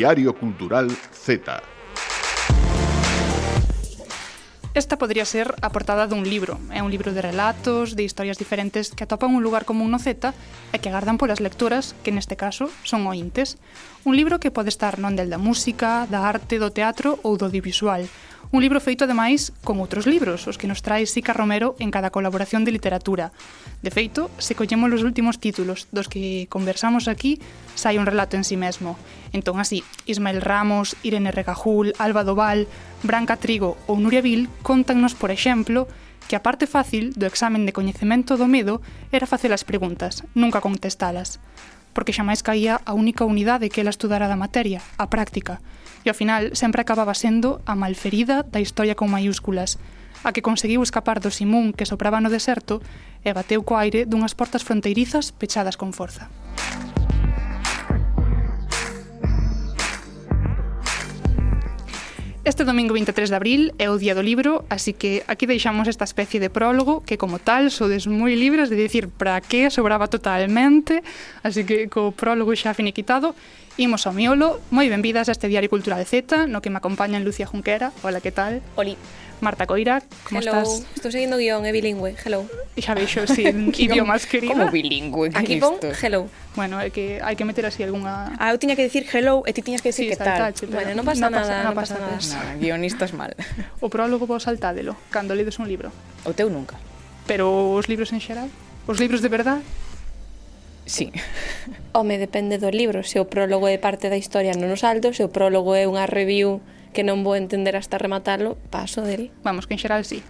Diario Cultural Z. Esta podría ser a portada dun libro. É un libro de relatos, de historias diferentes que atopan un lugar común no Z e que agardan polas lectoras, que neste caso son ointes. Un libro que pode estar non del da música, da arte, do teatro ou do audiovisual. Un libro feito, ademais, con outros libros, os que nos trae Sica Romero en cada colaboración de literatura. De feito, se collemos os últimos títulos dos que conversamos aquí, sai un relato en sí mesmo. Entón, así, Ismael Ramos, Irene Regajul, Alba Doval, Branca Trigo ou Nuria Vil contannos, por exemplo, que a parte fácil do examen de coñecemento do medo era facer as preguntas, nunca contestalas porque xa máis caía a única unidade que ela estudara da materia, a práctica, e ao final sempre acababa sendo a malferida da historia con maiúsculas, a que conseguiu escapar do Simún que sopraba no deserto e bateu co aire dunhas portas fronteirizas pechadas con forza. Este domingo 23 de abril é o Día do Libro, así que aquí deixamos esta especie de prólogo que como tal sodes moi libres de dicir para que sobraba totalmente, así que co prólogo xa finiquitado, imos ao miolo. Moi benvidas a este Diario Cultural Z, no que me acompañan Lucía Junquera. Hola, que tal? Oli. Marta Coira, como Hello. estás? Estou seguindo guión, é bilingüe. Hello. Xa veixo sin idiomas querido. Como bilingüe que Aquí pon isto? hello. Bueno, hai que, hai que meter así algunha... Ah, eu tiña que dicir hello eh, e ti tiñas que dicir sí, que tal. Saltache, bueno, non pasa, no pasa nada, non pasa, no pasa nada. nada. Guionistas mal. O prólogo vos saltádelo, cando ledes un libro. O teu nunca. Pero os libros en xeral? Os libros de verdad? Sí. Home, depende do libro. Se o prólogo é parte da historia non o salto, se o prólogo é unha review que non vou entender hasta rematalo, paso del. Vamos, que en xeral sí.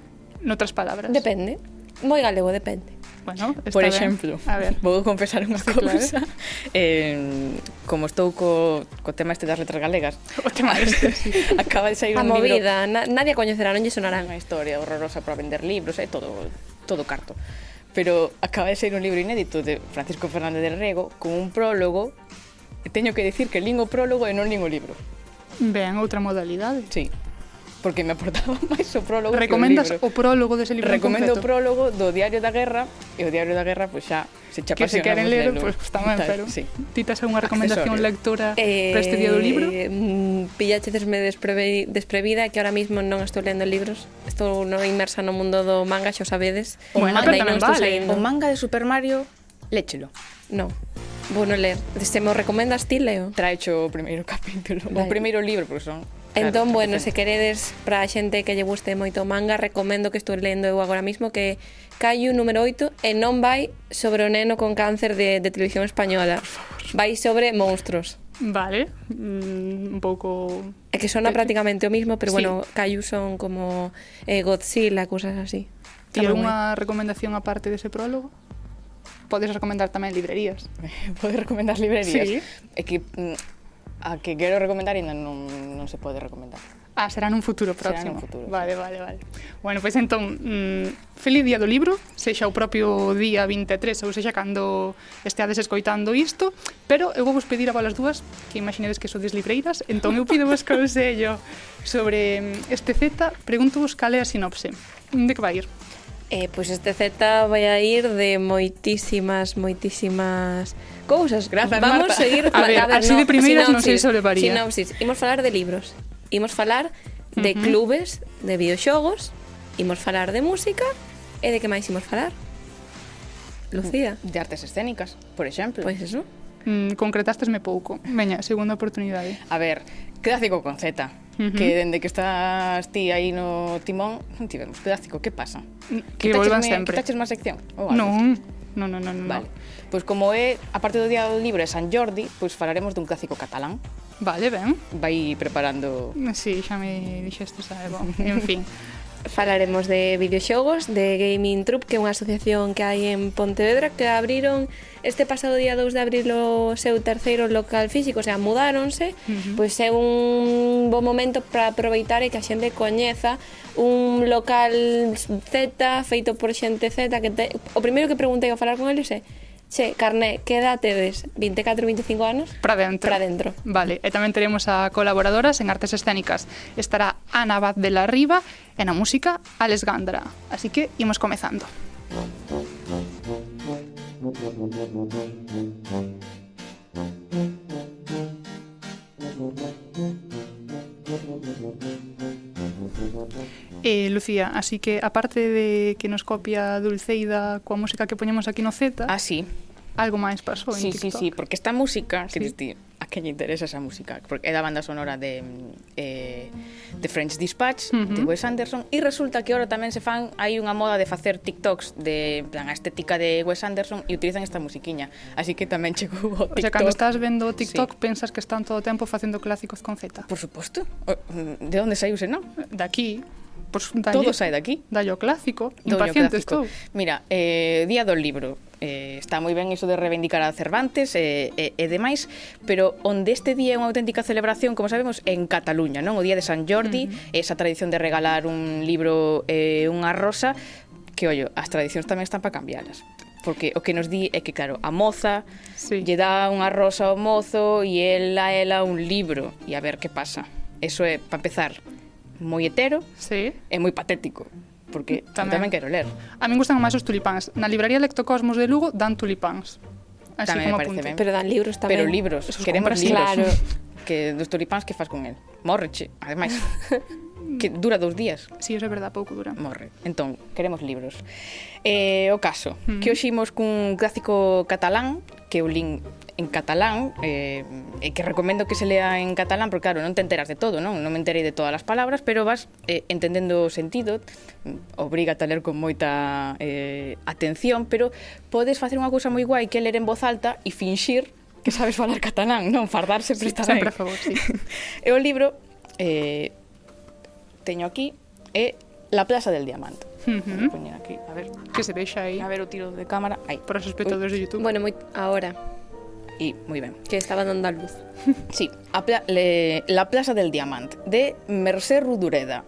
Noutras palabras. Depende moi galego, depende. Bueno, está Por exemplo, a ver. vou confesar unha sí, cousa. Claro. Eh, como estou co, co tema este das letras galegas, o tema este, sí. acaba de sair a un movida, libro... Na, nadie coñecerá, non lle sonará unha historia horrorosa para vender libros, é eh, todo todo carto. Pero acaba de sair un libro inédito de Francisco Fernández del Rego con un prólogo teño que dicir que lín o prólogo e non lingo o libro. Ben, outra modalidade. Sí porque me aportaba máis o prólogo Recomendas o, o prólogo dese libro Recomendo o prólogo do Diario da Guerra e o Diario da Guerra, pois pues, xa se che Que se queren ler, pois pues, tamén, pero sí. ti tes unha recomendación lectora eh, para este día do libro? Mm, Pilláchedesme desprevi desprevida que ahora mismo non estou lendo libros estou no inmersa no mundo do manga, xa o sabedes o, bueno, manga, non vale. Saindo. o manga de Super Mario, léchelo No, bueno ler, se me o recomendas ti, Leo? Traecho o primeiro capítulo, Dai. o primeiro libro, porque son Claro, entón, bueno, se queredes para a xente que lle guste moito o manga, recomendo que estou lendo eu agora mismo que Caio número 8 e non vai sobre o neno con cáncer de, de televisión española. Vai sobre monstruos. Vale, mm, un pouco... É que sona prácticamente o mismo, pero sí. bueno, Caio son como eh, Godzilla, cousas así. Ti unha recomendación aparte dese prólogo? Podes recomendar tamén librerías. Podes recomendar librerías. Sí. É que mm, a que quero recomendar ainda non, non se pode recomendar. Ah, será nun futuro próximo. Será nun futuro. Vale, vale, vale. Bueno, pois pues, entón, mm, feliz día do libro, sexa o propio día 23 ou sexa cando esteades escoitando isto, pero eu vou vos pedir a volas dúas que imaginedes que sodes libreiras, entón eu pido vos consello sobre mm, este Z, pregunto vos cal é a sinopse. De que vai ir? Eh, pois pues este Z vai a ir de moitísimas, moitísimas cousas. Grazas, Vamos Marta. seguir... A ver, a ver así no, de primeiras non sei sobre María. Sinopsis. Imos falar de libros. Imos falar de uh -huh. clubes, de videoxogos, imos falar de música e de que máis imos falar? Lucía. De artes escénicas, por exemplo. Pois pues eso. Mm, concretastesme pouco. Veña, segunda oportunidade. A ver, clásico con Z. Uh -huh. Que dende que estás ti aí no timón, tivemos clásico, que pasa? Que volvan sempre. Quitaches máis sección? Non, non, non, non. No, vale. No. Pois como é, a parte do Día do Libro de San Jordi, pois falaremos dun clásico catalán. Vale, ben. Vai preparando... Sí, xa me dixestes algo. En fin. Falaremos de videoxogos, de Gaming Troop, que é unha asociación que hai en Pontevedra que abriron este pasado día 2 de abril o seu terceiro local físico, o sea, mudáronse, uh -huh. pois é un bo momento para aproveitar e que a xente coñeza un local Z feito por xente Z que te... o primeiro que preguntei ao falar con eles é Che, carné, que edad tedes? 24, 25 anos? Para dentro. Para dentro. Vale, eh, e tamén teremos a colaboradoras en artes escénicas. Estará Ana Vaz de la Riva e na música Alex Gandra. Así que imos comezando. Thank Eh, Lucía, así que aparte de que nos copia Dulceida coa música que poñemos aquí no Z... Ah, sí. Algo máis pasou en sí, TikTok. Sí, sí, porque esta música, sí. que que lle interesa esa música, porque é da banda sonora de mm, eh, de French Dispatch, uh -huh. de Wes Anderson, e resulta que ahora tamén se fan, hai unha moda de facer TikToks de plan a estética de Wes Anderson e utilizan esta musiquiña, así que tamén chegou o TikTok. O sea, cando estás vendo o TikTok sí. pensas que están todo o tempo facendo clásicos con Z. Por suposto. Mm, de onde saiuse, non? De aquí pues, dalle, todo sai daqui. Dallo clásico, impaciente estou. Mira, eh, día do libro eh, está moi ben iso de reivindicar a Cervantes e, eh, e, eh, e demais, pero onde este día é unha auténtica celebración, como sabemos, en Cataluña, non? O día de San Jordi, uh -huh. esa tradición de regalar un libro e eh, unha rosa, que ollo, as tradicións tamén están para cambiarlas. porque o que nos di é que claro, a moza sí. lle dá unha rosa ao mozo e el a ela un libro e a ver que pasa. Eso é para empezar moi hetero sí. e moi patético porque tamén, tamén quero ler. A min gustan máis os tulipáns. Na libraría Lectocosmos de Lugo dan tulipáns. Así tamén como me parece ben. Pero dan libros tamén. Pero libros, Esos queremos libros. Claro. que dos tulipáns que fas con el? Morreche, ademais. que dura dous días. Si, sí, é verdade, pouco dura. Morre. Entón, queremos libros. Eh, o caso, mm. que hoxe imos cun clásico catalán que o lin en catalán eh, e que recomendo que se lea en catalán porque claro, non te enteras de todo, non? Non me enterei de todas as palabras, pero vas eh, entendendo o sentido, obriga a ler con moita eh, atención, pero podes facer unha cousa moi guai que é ler en voz alta e finxir que sabes falar catalán, non? Fardarse sempre sí, está ben. Sempre a favor, sí. e o libro eh, teño aquí é La Plaza del Diamante. Uh -huh. Poñer aquí, a ver. Que se vexa aí. A ver o tiro de cámara. Aí. Para os espectadores de YouTube. Bueno, moi ahora. E moi ben. Que estaba dando a luz. sí, a pla le, La Plaza del Diamante de Mercè Rudureda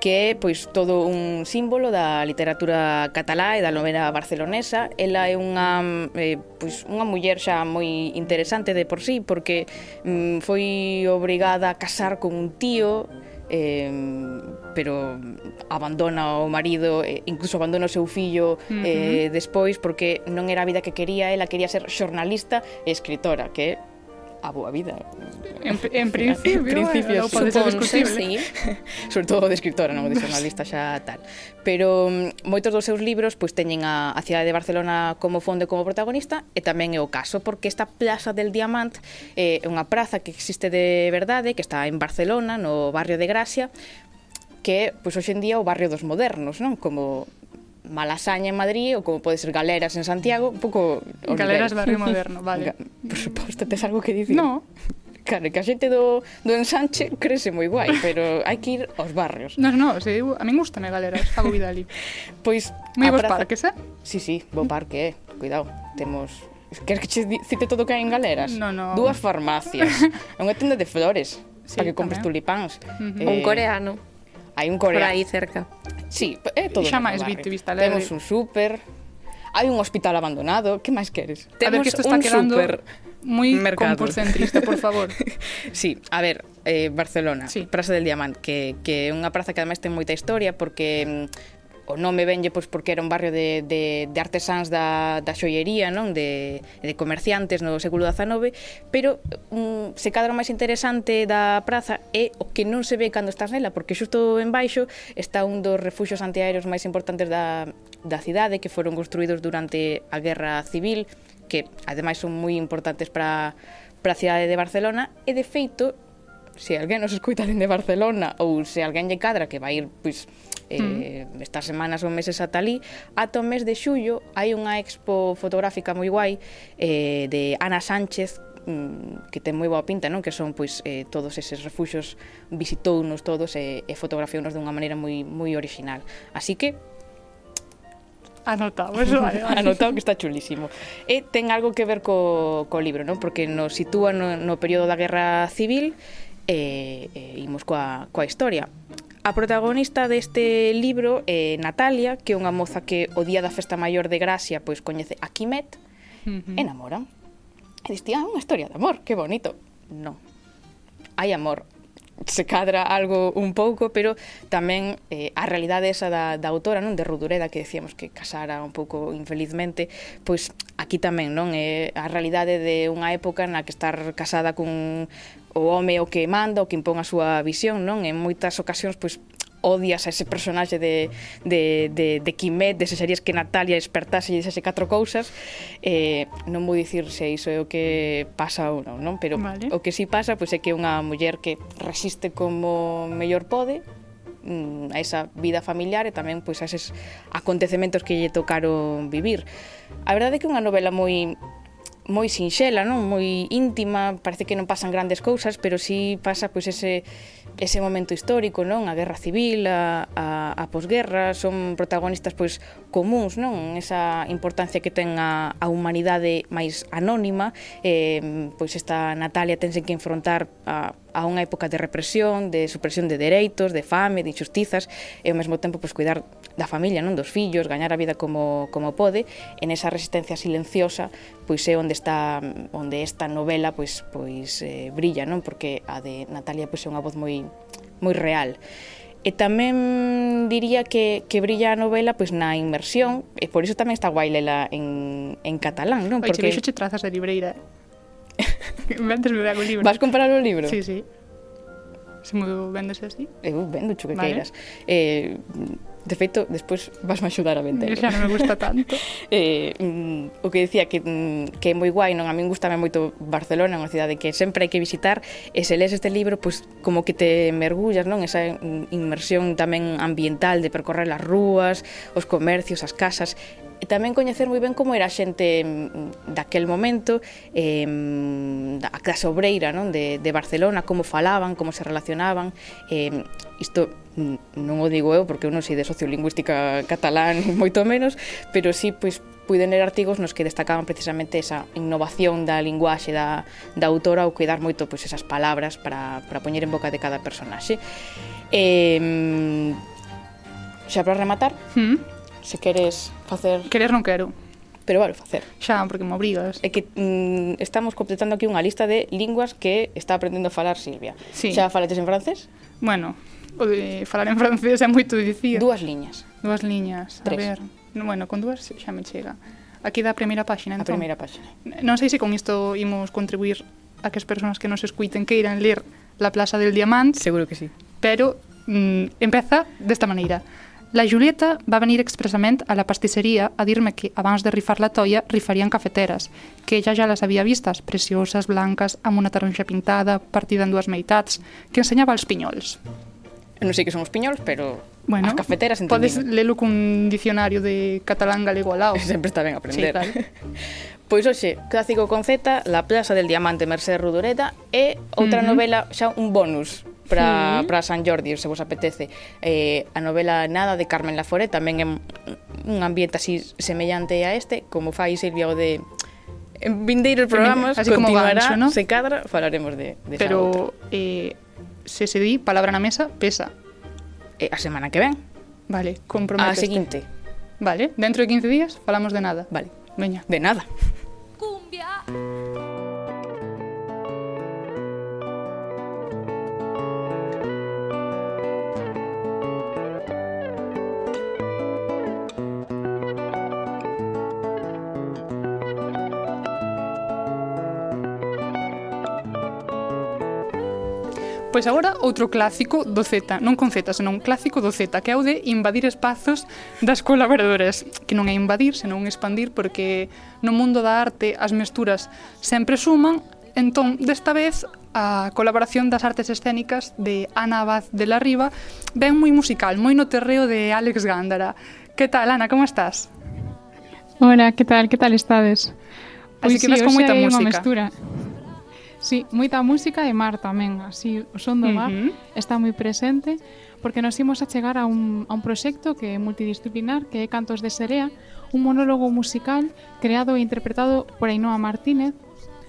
que é pois todo un símbolo da literatura catalá e da novela barcelonesa. Ela é unha eh, pois unha muller xa moi interesante de por sí porque mm, foi obrigada a casar con un tío eh, pero abandona o marido, eh, incluso abandona o seu fillo uh -huh. eh, despois porque non era a vida que quería, ela quería ser xornalista e escritora, que a boa vida. En, en principio, en principio eh, pode ser discutible. Sí. Sobre todo de escritora, non de xornalista xa tal. Pero mm, moitos dos seus libros pois teñen a, a cidade de Barcelona como fondo e como protagonista e tamén é o caso porque esta Plaza del Diamant eh, é unha praza que existe de verdade, que está en Barcelona, no barrio de Gracia, que pois hoxe en día é o barrio dos modernos, non? Como Malasaña en Madrid ou como pode ser Galeras en Santiago, un pouco... Galeras barrio moderno, vale. Por suposto, tes algo que dicir? No. Claro, que a xente do, do ensanche crece moi guai, pero hai que ir aos barrios. Non, non, se eu, a min gustame Galeras, fago vida ali. Pois... Moi bons praza... parques, eh? Sí, sí, bo parque, eh? Cuidado, temos... Queres que che cite todo o que hai en Galeras? No, no. Dúas farmacias, unha tenda de flores, sí, para que compres tamén. tulipáns. Uh -huh. eh, un coreano. Eh, hai un coreano. Por aí cerca. Sí, é todo. Xa máis Vista Alegre. Temos un súper, hai un hospital abandonado, que máis queres? Temos a ver, que isto está un quedando súper moi comporcentrista, por favor. sí, a ver, eh, Barcelona, sí. Praza del Diamant, que, que é unha praza que ademais ten moita historia porque mm, o nome venlle pois porque era un barrio de, de, de artesáns da, da xoiería, non? De, de comerciantes no século XIX, pero um, se cadra máis interesante da praza é o que non se ve cando estás nela, porque xusto en baixo está un dos refuxos antiaéreos máis importantes da, da cidade que foron construídos durante a Guerra Civil, que ademais son moi importantes para para a cidade de Barcelona e de feito se alguén nos escuita dende Barcelona ou se alguén lle cadra que vai ir pois eh, mm. estas semanas ou meses ata ali, ata o mes de xullo hai unha expo fotográfica moi guai eh, de Ana Sánchez mm, que ten moi boa pinta, non? Que son pois eh, todos eses refuxos visitounos todos e, e fotografiounos dunha maneira moi moi original. Así que Anotamos, vale, vale. Anotado que está chulísimo. E ten algo que ver co, co libro, non? Porque nos sitúa no, no período da Guerra Civil e, e imos coa, coa historia A protagonista deste libro é Natalia, que é unha moza que o día da festa maior de Gracia pois coñece a Quimet, uh -huh. enamora. E diste, ah, unha historia de amor, que bonito. Non. Hai amor, se cadra algo un pouco, pero tamén eh, a realidade esa da, da autora, non de Rudureda, que decíamos que casara un pouco infelizmente, pois aquí tamén, non? É a realidade de unha época na que estar casada cun, o home o que manda, o que impón a súa visión, non? En moitas ocasións, pois, odias a ese personaxe de, de, de, de Quimet, desesarías que Natalia despertase e dixese catro cousas, eh, non vou dicir se iso é o que pasa ou non, non? pero vale. o que si sí pasa pois é que é unha muller que resiste como mellor pode, mm, a esa vida familiar e tamén pois a eses acontecementos que lle tocaron vivir. A verdade é que é unha novela moi moi sinxela, non? Moi íntima, parece que non pasan grandes cousas, pero si sí pasa pois ese ese momento histórico, non? A guerra civil, a a a posguerra, son protagonistas pois comuns, non? Esa importancia que ten a a humanidade máis anónima, eh pois esta Natalia tense que enfrontar a a unha época de represión, de supresión de dereitos, de fame, de injustizas, e ao mesmo tempo pois, cuidar da familia, non dos fillos, gañar a vida como, como pode, en esa resistencia silenciosa, pois é onde está onde esta novela pois pois eh, brilla, non? Porque a de Natalia pois é unha voz moi moi real. E tamén diría que, que brilla a novela pois na inmersión, e por iso tamén está guai lela en, en catalán, non? Porque... Oye, che, trazas de libreira. Eh. vendes me o libro. Vas comprar o libro? Sí, sí. Se me vendes así? Eu vendo o que vale. queiras. Eh, De feito, despois vas me axudar a vender. Xa non me gusta tanto. eh, mm, o que decía que, mm, que é moi guai, non a min gustame moito Barcelona, unha cidade que sempre hai que visitar, e se lees este libro, pois como que te mergullas, non? Esa mm, inmersión tamén ambiental de percorrer as rúas, os comercios, as casas, e tamén coñecer moi ben como era a xente mm, mm, daquel momento, eh, da, clase obreira non? De, de Barcelona, como falaban, como se relacionaban. Eh, isto mm, non o digo eu porque eu non sei de sociolingüística catalán moito menos, pero sí pois puiden ler artigos nos que destacaban precisamente esa innovación da linguaxe da, da autora ou cuidar moito pois, esas palabras para, para poñer en boca de cada personaxe. Eh, xa para rematar, hmm? se queres facer... Querer non quero. Pero vale, facer. Xa, porque me obrigas. É que mm, estamos completando aquí unha lista de linguas que está aprendendo a falar Silvia. Sí. Xa falates en francés? Bueno, o de falar en francés é moito dicir. Dúas liñas. Dúas liñas, Tres. a ver. Bueno, con dúas xa me chega. Aquí da a primeira páxina, entón. A primeira páxina. Non sei se con isto imos contribuir a que as persoas que nos escuiten queiran ler La Plaza del Diamant. Seguro que sí. Pero mm, empeza desta maneira. La Julieta va venir expresament a la pastisseria a dir-me que abans de rifar la toia rifarien cafeteres, que ella ja les havia vistes, precioses, blanques, amb una taronja pintada, partida en dues meitats, que ensenyava els pinyols. Non sei que son os piñols, pero Bueno, as cafeteras podes entendín. lelo cun dicionario de catalán galego al lado. Sempre está ben aprender. Sí, claro. Pois hoxe, Clásico con Z, La Plaza del Diamante, Mercè Rudureta e outra uh novela xa un bonus para, sí. para San Jordi, se vos apetece. Eh, a novela Nada de Carmen Laforet tamén é un ambiente así semellante a este, como fai Silvia o de en vindeiros programas así continuará, gancho, ¿no? se cadra, falaremos de, de Pero outra. eh, se se di palabra na mesa, pesa. Eh, a semana que ven. Vale, comprometeste. A seguinte. Vale, dentro de 15 días falamos de nada. Vale. Veña. De nada. 别 Pois agora outro clásico do Z, non con Z, senón un clásico do Z, que é o de invadir espazos das colaboradoras, que non é invadir, senón expandir, porque no mundo da arte as mesturas sempre suman, entón desta vez a colaboración das artes escénicas de Ana Abad de la Riva ben moi musical, moi no terreo de Alex Gándara. Que tal, Ana, como estás? Hola, que tal, que tal estades? Pois Así que sí, vas con moita música. Mestura. Sí, moita música e mar tamén, así o son do mar uh -huh. está moi presente porque nos imos a chegar a un, a un proxecto que é multidisciplinar, que é Cantos de Serea, un monólogo musical creado e interpretado por Ainhoa Martínez,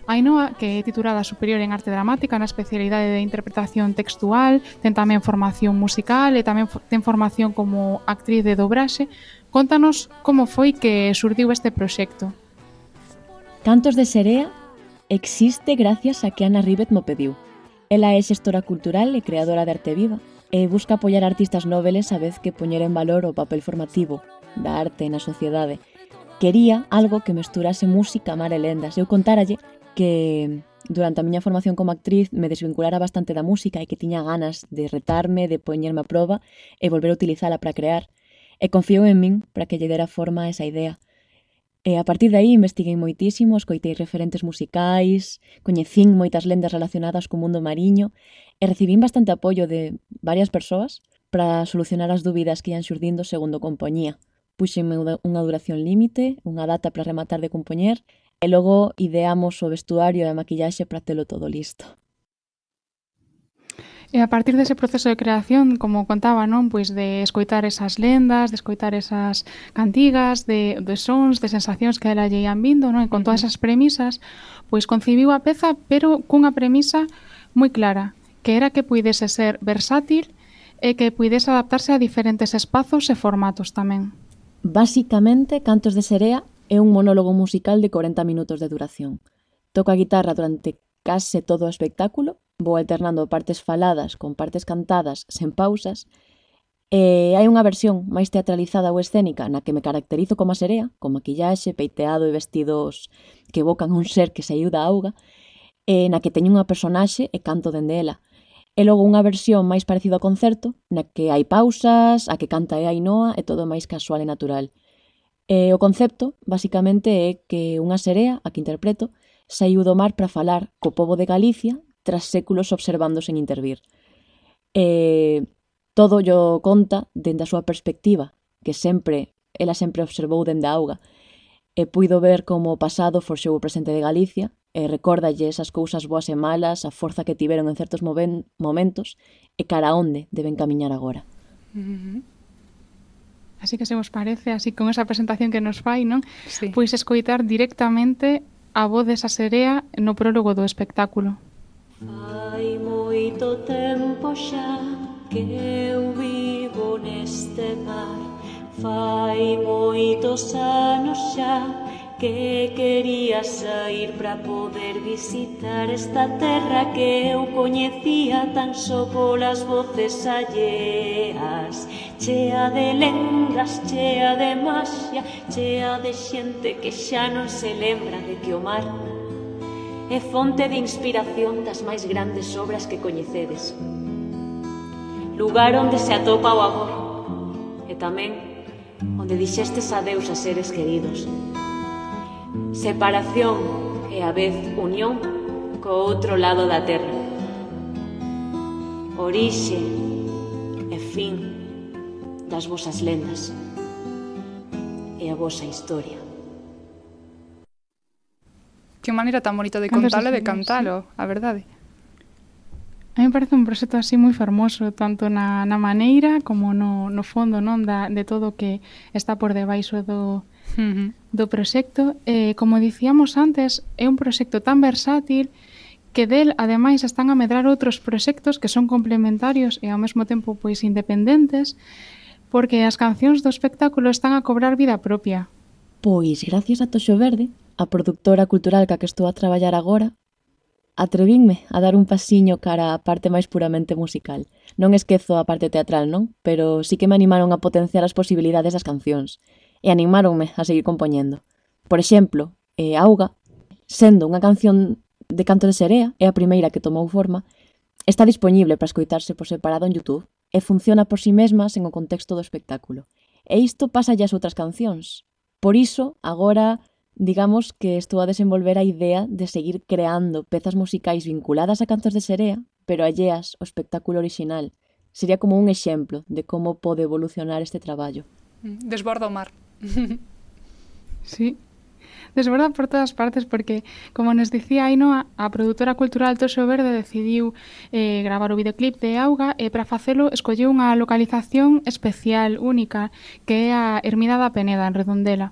Ainhoa, que é titulada Superior en Arte Dramática na especialidade de interpretación textual, ten tamén formación musical e tamén ten formación como actriz de dobraxe. Contanos como foi que surdiu este proxecto. Cantos de Serea existe gracias a que Ana Ribet mo pediu. Ela é xestora cultural e creadora de arte viva e busca apoiar artistas noveles a vez que poñer en valor o papel formativo da arte na sociedade. Quería algo que mesturase música, mar e lendas. Eu contaralle que durante a miña formación como actriz me desvinculara bastante da música e que tiña ganas de retarme, de poñerme a prova e volver a utilizala para crear. E confiou en min para que lle dera forma a esa idea. E a partir de aí investiguei moitísimo, escoitei referentes musicais, coñecín moitas lendas relacionadas co mundo mariño e recibín bastante apoio de varias persoas para solucionar as dúbidas que ian xurdindo segundo compoñía. Puxenme unha duración límite, unha data para rematar de compoñer e logo ideamos o vestuario e a maquillaxe para telo todo listo. E a partir dese proceso de creación, como contaba, non, pois de escoitar esas lendas, de escoitar esas cantigas, de, de sons, de sensacións que ela lle ian vindo, non? E con todas esas premisas, pois concibiu a peza, pero cunha premisa moi clara, que era que puidese ser versátil e que puidese adaptarse a diferentes espazos e formatos tamén. Básicamente, Cantos de Serea é un monólogo musical de 40 minutos de duración. Toca a guitarra durante case todo o espectáculo, vou alternando partes faladas con partes cantadas sen pausas, e hai unha versión máis teatralizada ou escénica na que me caracterizo como a serea, con maquillaxe, peiteado e vestidos que evocan un ser que saiu da auga, e na que teño unha personaxe e canto dende ela. E logo unha versión máis parecida ao concerto, na que hai pausas, a que canta é a Ainoa e todo máis casual e natural. E o concepto, basicamente, é que unha serea, a que interpreto, saiu do mar para falar co pobo de Galicia tras séculos observando sen intervir. E todo yo conta dende a súa perspectiva, que sempre, ela sempre observou dende a auga, e puido ver como o pasado forxou o presente de Galicia, e recordalle esas cousas boas e malas, a forza que tiveron en certos momentos, e cara onde deben camiñar agora. Uh -huh. Así que se vos parece, así con esa presentación que nos fai, non? Sí. Pois escoitar directamente a voz desa serea no prólogo do espectáculo. Hai moito tempo xa que eu vivo neste mar Fai moitos anos xa que quería sair para poder visitar esta terra que eu coñecía tan só polas voces alleas. Chea de lendas, chea de maxia chea de xente que xa non se lembra de que o mar é fonte de inspiración das máis grandes obras que coñecedes. Lugar onde se atopa o amor e tamén onde dixestes adeus a seres queridos separación e a vez unión co outro lado da terra. Orixe e fin das vosas lendas e a vosa historia. Que maneira tan bonita de contalo e de cantalo, a verdade. A mí me parece un proxecto así moi fermoso, tanto na, na maneira como no, no fondo non da, de todo o que está por debaixo do, uh -huh. do proxecto. Eh, como dicíamos antes, é un proxecto tan versátil que del, ademais, están a medrar outros proxectos que son complementarios e ao mesmo tempo pois independentes, porque as cancións do espectáculo están a cobrar vida propia. Pois, gracias a Toxo Verde, a productora cultural ca que estou a traballar agora, atrevinme a dar un pasiño cara á parte máis puramente musical. Non esquezo a parte teatral, non? Pero sí que me animaron a potenciar as posibilidades das cancións e animáronme a seguir compoñendo. Por exemplo, eh, Auga, sendo unha canción de canto de serea, é a primeira que tomou forma, está disponible para escoitarse por separado en Youtube e funciona por si sí mesma sen o contexto do espectáculo. E isto pasa ás outras cancións. Por iso, agora, digamos que estou a desenvolver a idea de seguir creando pezas musicais vinculadas a cantos de serea, pero alleas ao espectáculo orixinal. Sería como un exemplo de como pode evolucionar este traballo. Mm, desborda o mar sí. Desborda por todas partes porque, como nos dicía Ainoa, a, produtora cultural Toxo Verde decidiu eh, gravar o videoclip de Auga e para facelo escolleu unha localización especial, única, que é a Ermida da Peneda, en Redondela.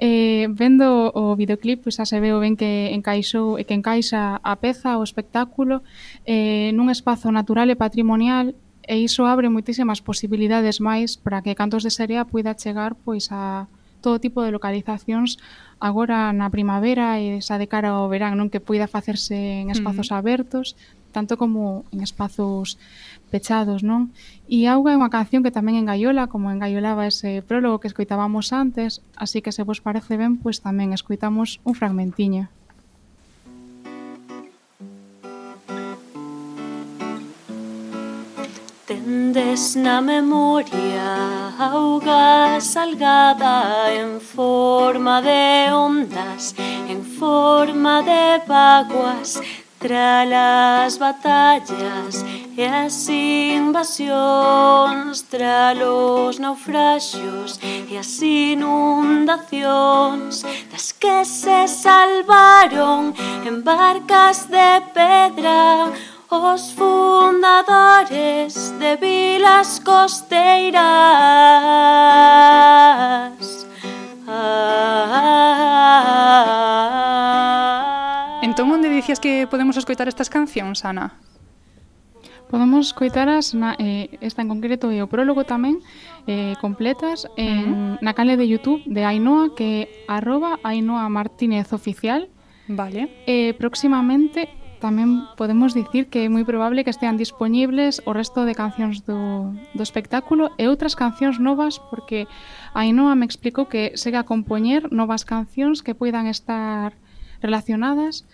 Eh, vendo o videoclip, pois xa se veo ben que encaixou e que encaixa a peza, o espectáculo, eh, nun espazo natural e patrimonial e iso abre moitísimas posibilidades máis para que Cantos de Serea poida chegar pois a todo tipo de localizacións agora na primavera e xa de cara ao verán, non que poida facerse en espazos uh -huh. abertos, tanto como en espazos pechados, non? E Auga é unha canción que tamén engaiola, como engaiolaba ese prólogo que escoitábamos antes, así que se vos parece ben, pois tamén escoitamos un fragmentiño. Tendes na memoria auga salgada en forma de ondas, en forma de vaguas, Tralas batallas e as invasións Tralos naufragios e as inundacións Das que se salvaron en barcas de pedra Os fundadores de vilas costeiras ah. Entón, onde dicías que podemos escoitar estas cancións, Ana? Podemos coitaras na, eh, esta en concreto e o prólogo tamén eh, completas en, uh -huh. na canle de Youtube de Ainoa que é arroba Ainoa Martínez Oficial Vale. Eh, próximamente Tamén podemos dicir que é moi probable que estean disponibles o resto de cancións do, do espectáculo e outras cancións novas porque Ainhoa me explicou que segue a compoñer novas cancións que poidan estar relacionadas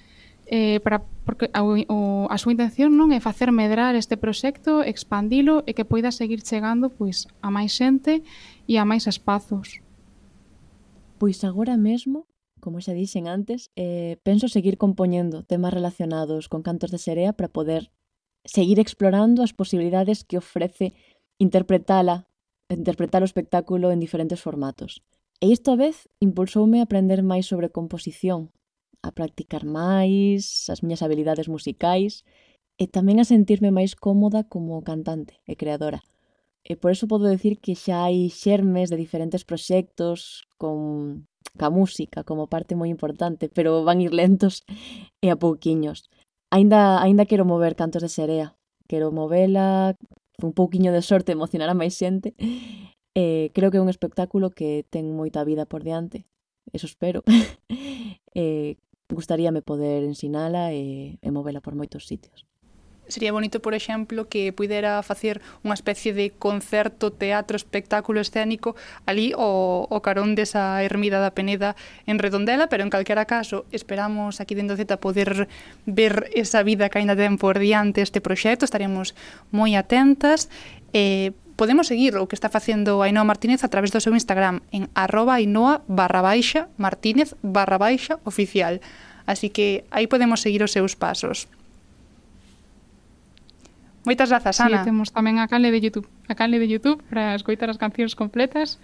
eh, para, porque a, o, a súa intención non é facer medrar este proxecto, expandilo e que poida seguir chegando pois a máis xente e a máis espazos. Pois agora mesmo como xa dixen antes, eh, penso seguir compoñendo temas relacionados con cantos de serea para poder seguir explorando as posibilidades que ofrece interpretala, interpretar o espectáculo en diferentes formatos. E isto a vez impulsoume a aprender máis sobre composición, a practicar máis as miñas habilidades musicais e tamén a sentirme máis cómoda como cantante e creadora. E por eso podo decir que xa hai xermes de diferentes proxectos con ca música como parte moi importante, pero van ir lentos e a pouquiños. Aínda aínda quero mover cantos de serea, quero movela, un pouquiño de sorte emocionar a máis xente. Eh, creo que é un espectáculo que ten moita vida por diante, eso espero. eh, gustaríame poder ensinala e, e movela por moitos sitios sería bonito, por exemplo, que pudera facer unha especie de concerto, teatro, espectáculo escénico ali o, o carón desa ermida da Peneda en Redondela, pero en calquera caso esperamos aquí dentro Z poder ver esa vida que ainda ten por diante este proxecto, estaremos moi atentas e eh, podemos seguir o que está facendo Ainhoa Martínez a través do seu Instagram en arroba ainoa barra baixa martínez barra baixa oficial. Así que aí podemos seguir os seus pasos. Moitas grazas, Ana. Sí, temos tamén a canle de YouTube. A canle de YouTube para escoitar as cancións completas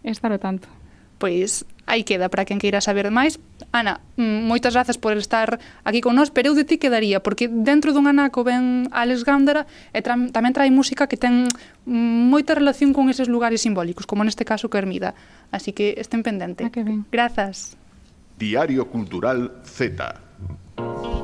e estar o tanto. Pois aí queda para quen queira saber máis. Ana, mm, moitas grazas por estar aquí con nós, pero eu de ti quedaría, porque dentro dun anaco ven Alex Gándara e tra tamén trae música que ten mm, moita relación con eses lugares simbólicos, como neste caso que Ermida. Así que estén pendente. Ah, que ben. Grazas. Diario Cultural Z.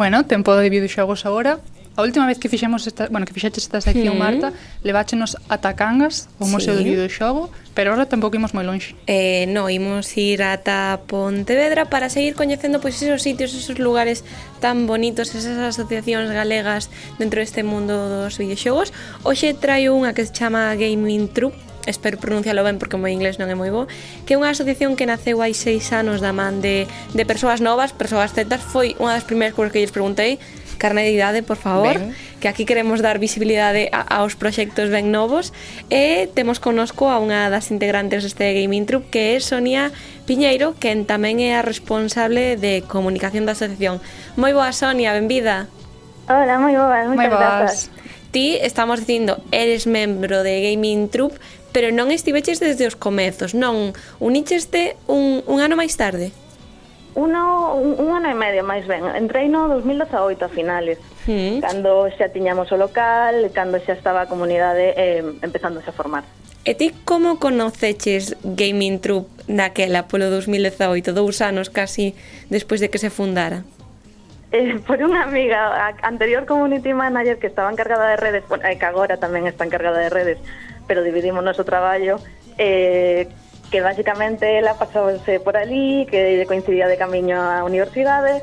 Bueno, tempo de videoxogos agora. A última vez que fixemos esta, bueno, que fixaches esta sección, mm. Marta, leváchenos a Tacangas, o Museo sí. do Videoxogo, pero ahora tampouco imos moi lonxe. Eh, no, imos ir ata Pontevedra para seguir coñecendo pois esos sitios, esos lugares tan bonitos, esas asociacións galegas dentro deste mundo dos videoxogos. Hoxe traio unha que se chama Gaming Troop, espero pronuncialo ben porque o meu inglés non é moi bo, que é unha asociación que naceu hai seis anos da man de, de persoas novas, persoas celtas, foi unha das primeiras cousas que lles preguntei, carne de idade, por favor, ben. que aquí queremos dar visibilidade a, aos proxectos ben novos e temos conosco a unha das integrantes deste Gaming Troop que é Sonia Piñeiro, que tamén é a responsable de comunicación da asociación. Moi boa Sonia, benvida. Hola, moi boas, moitas boas. grazas. Ti, estamos dicindo, eres membro de Gaming Troop, pero non estiveches desde os comezos, non. Unicheste un, un ano máis tarde. Uno, un, un ano e medio máis ben. Entrei no 2018 a finales. Mm. Cando xa tiñamos o local Cando xa estaba a comunidade eh, Empezándose a formar. E ti como conoceches Gaming Troop naquela polo 2018 Dous anos casi despois de que se fundara? Eh, Por unha amiga a anterior community manager Que estaba encargada de redes bueno, Que agora tamén está encargada de redes pero dividimos noso traballo eh, que basicamente ela pasouse por ali, que coincidía de camiño á universidade,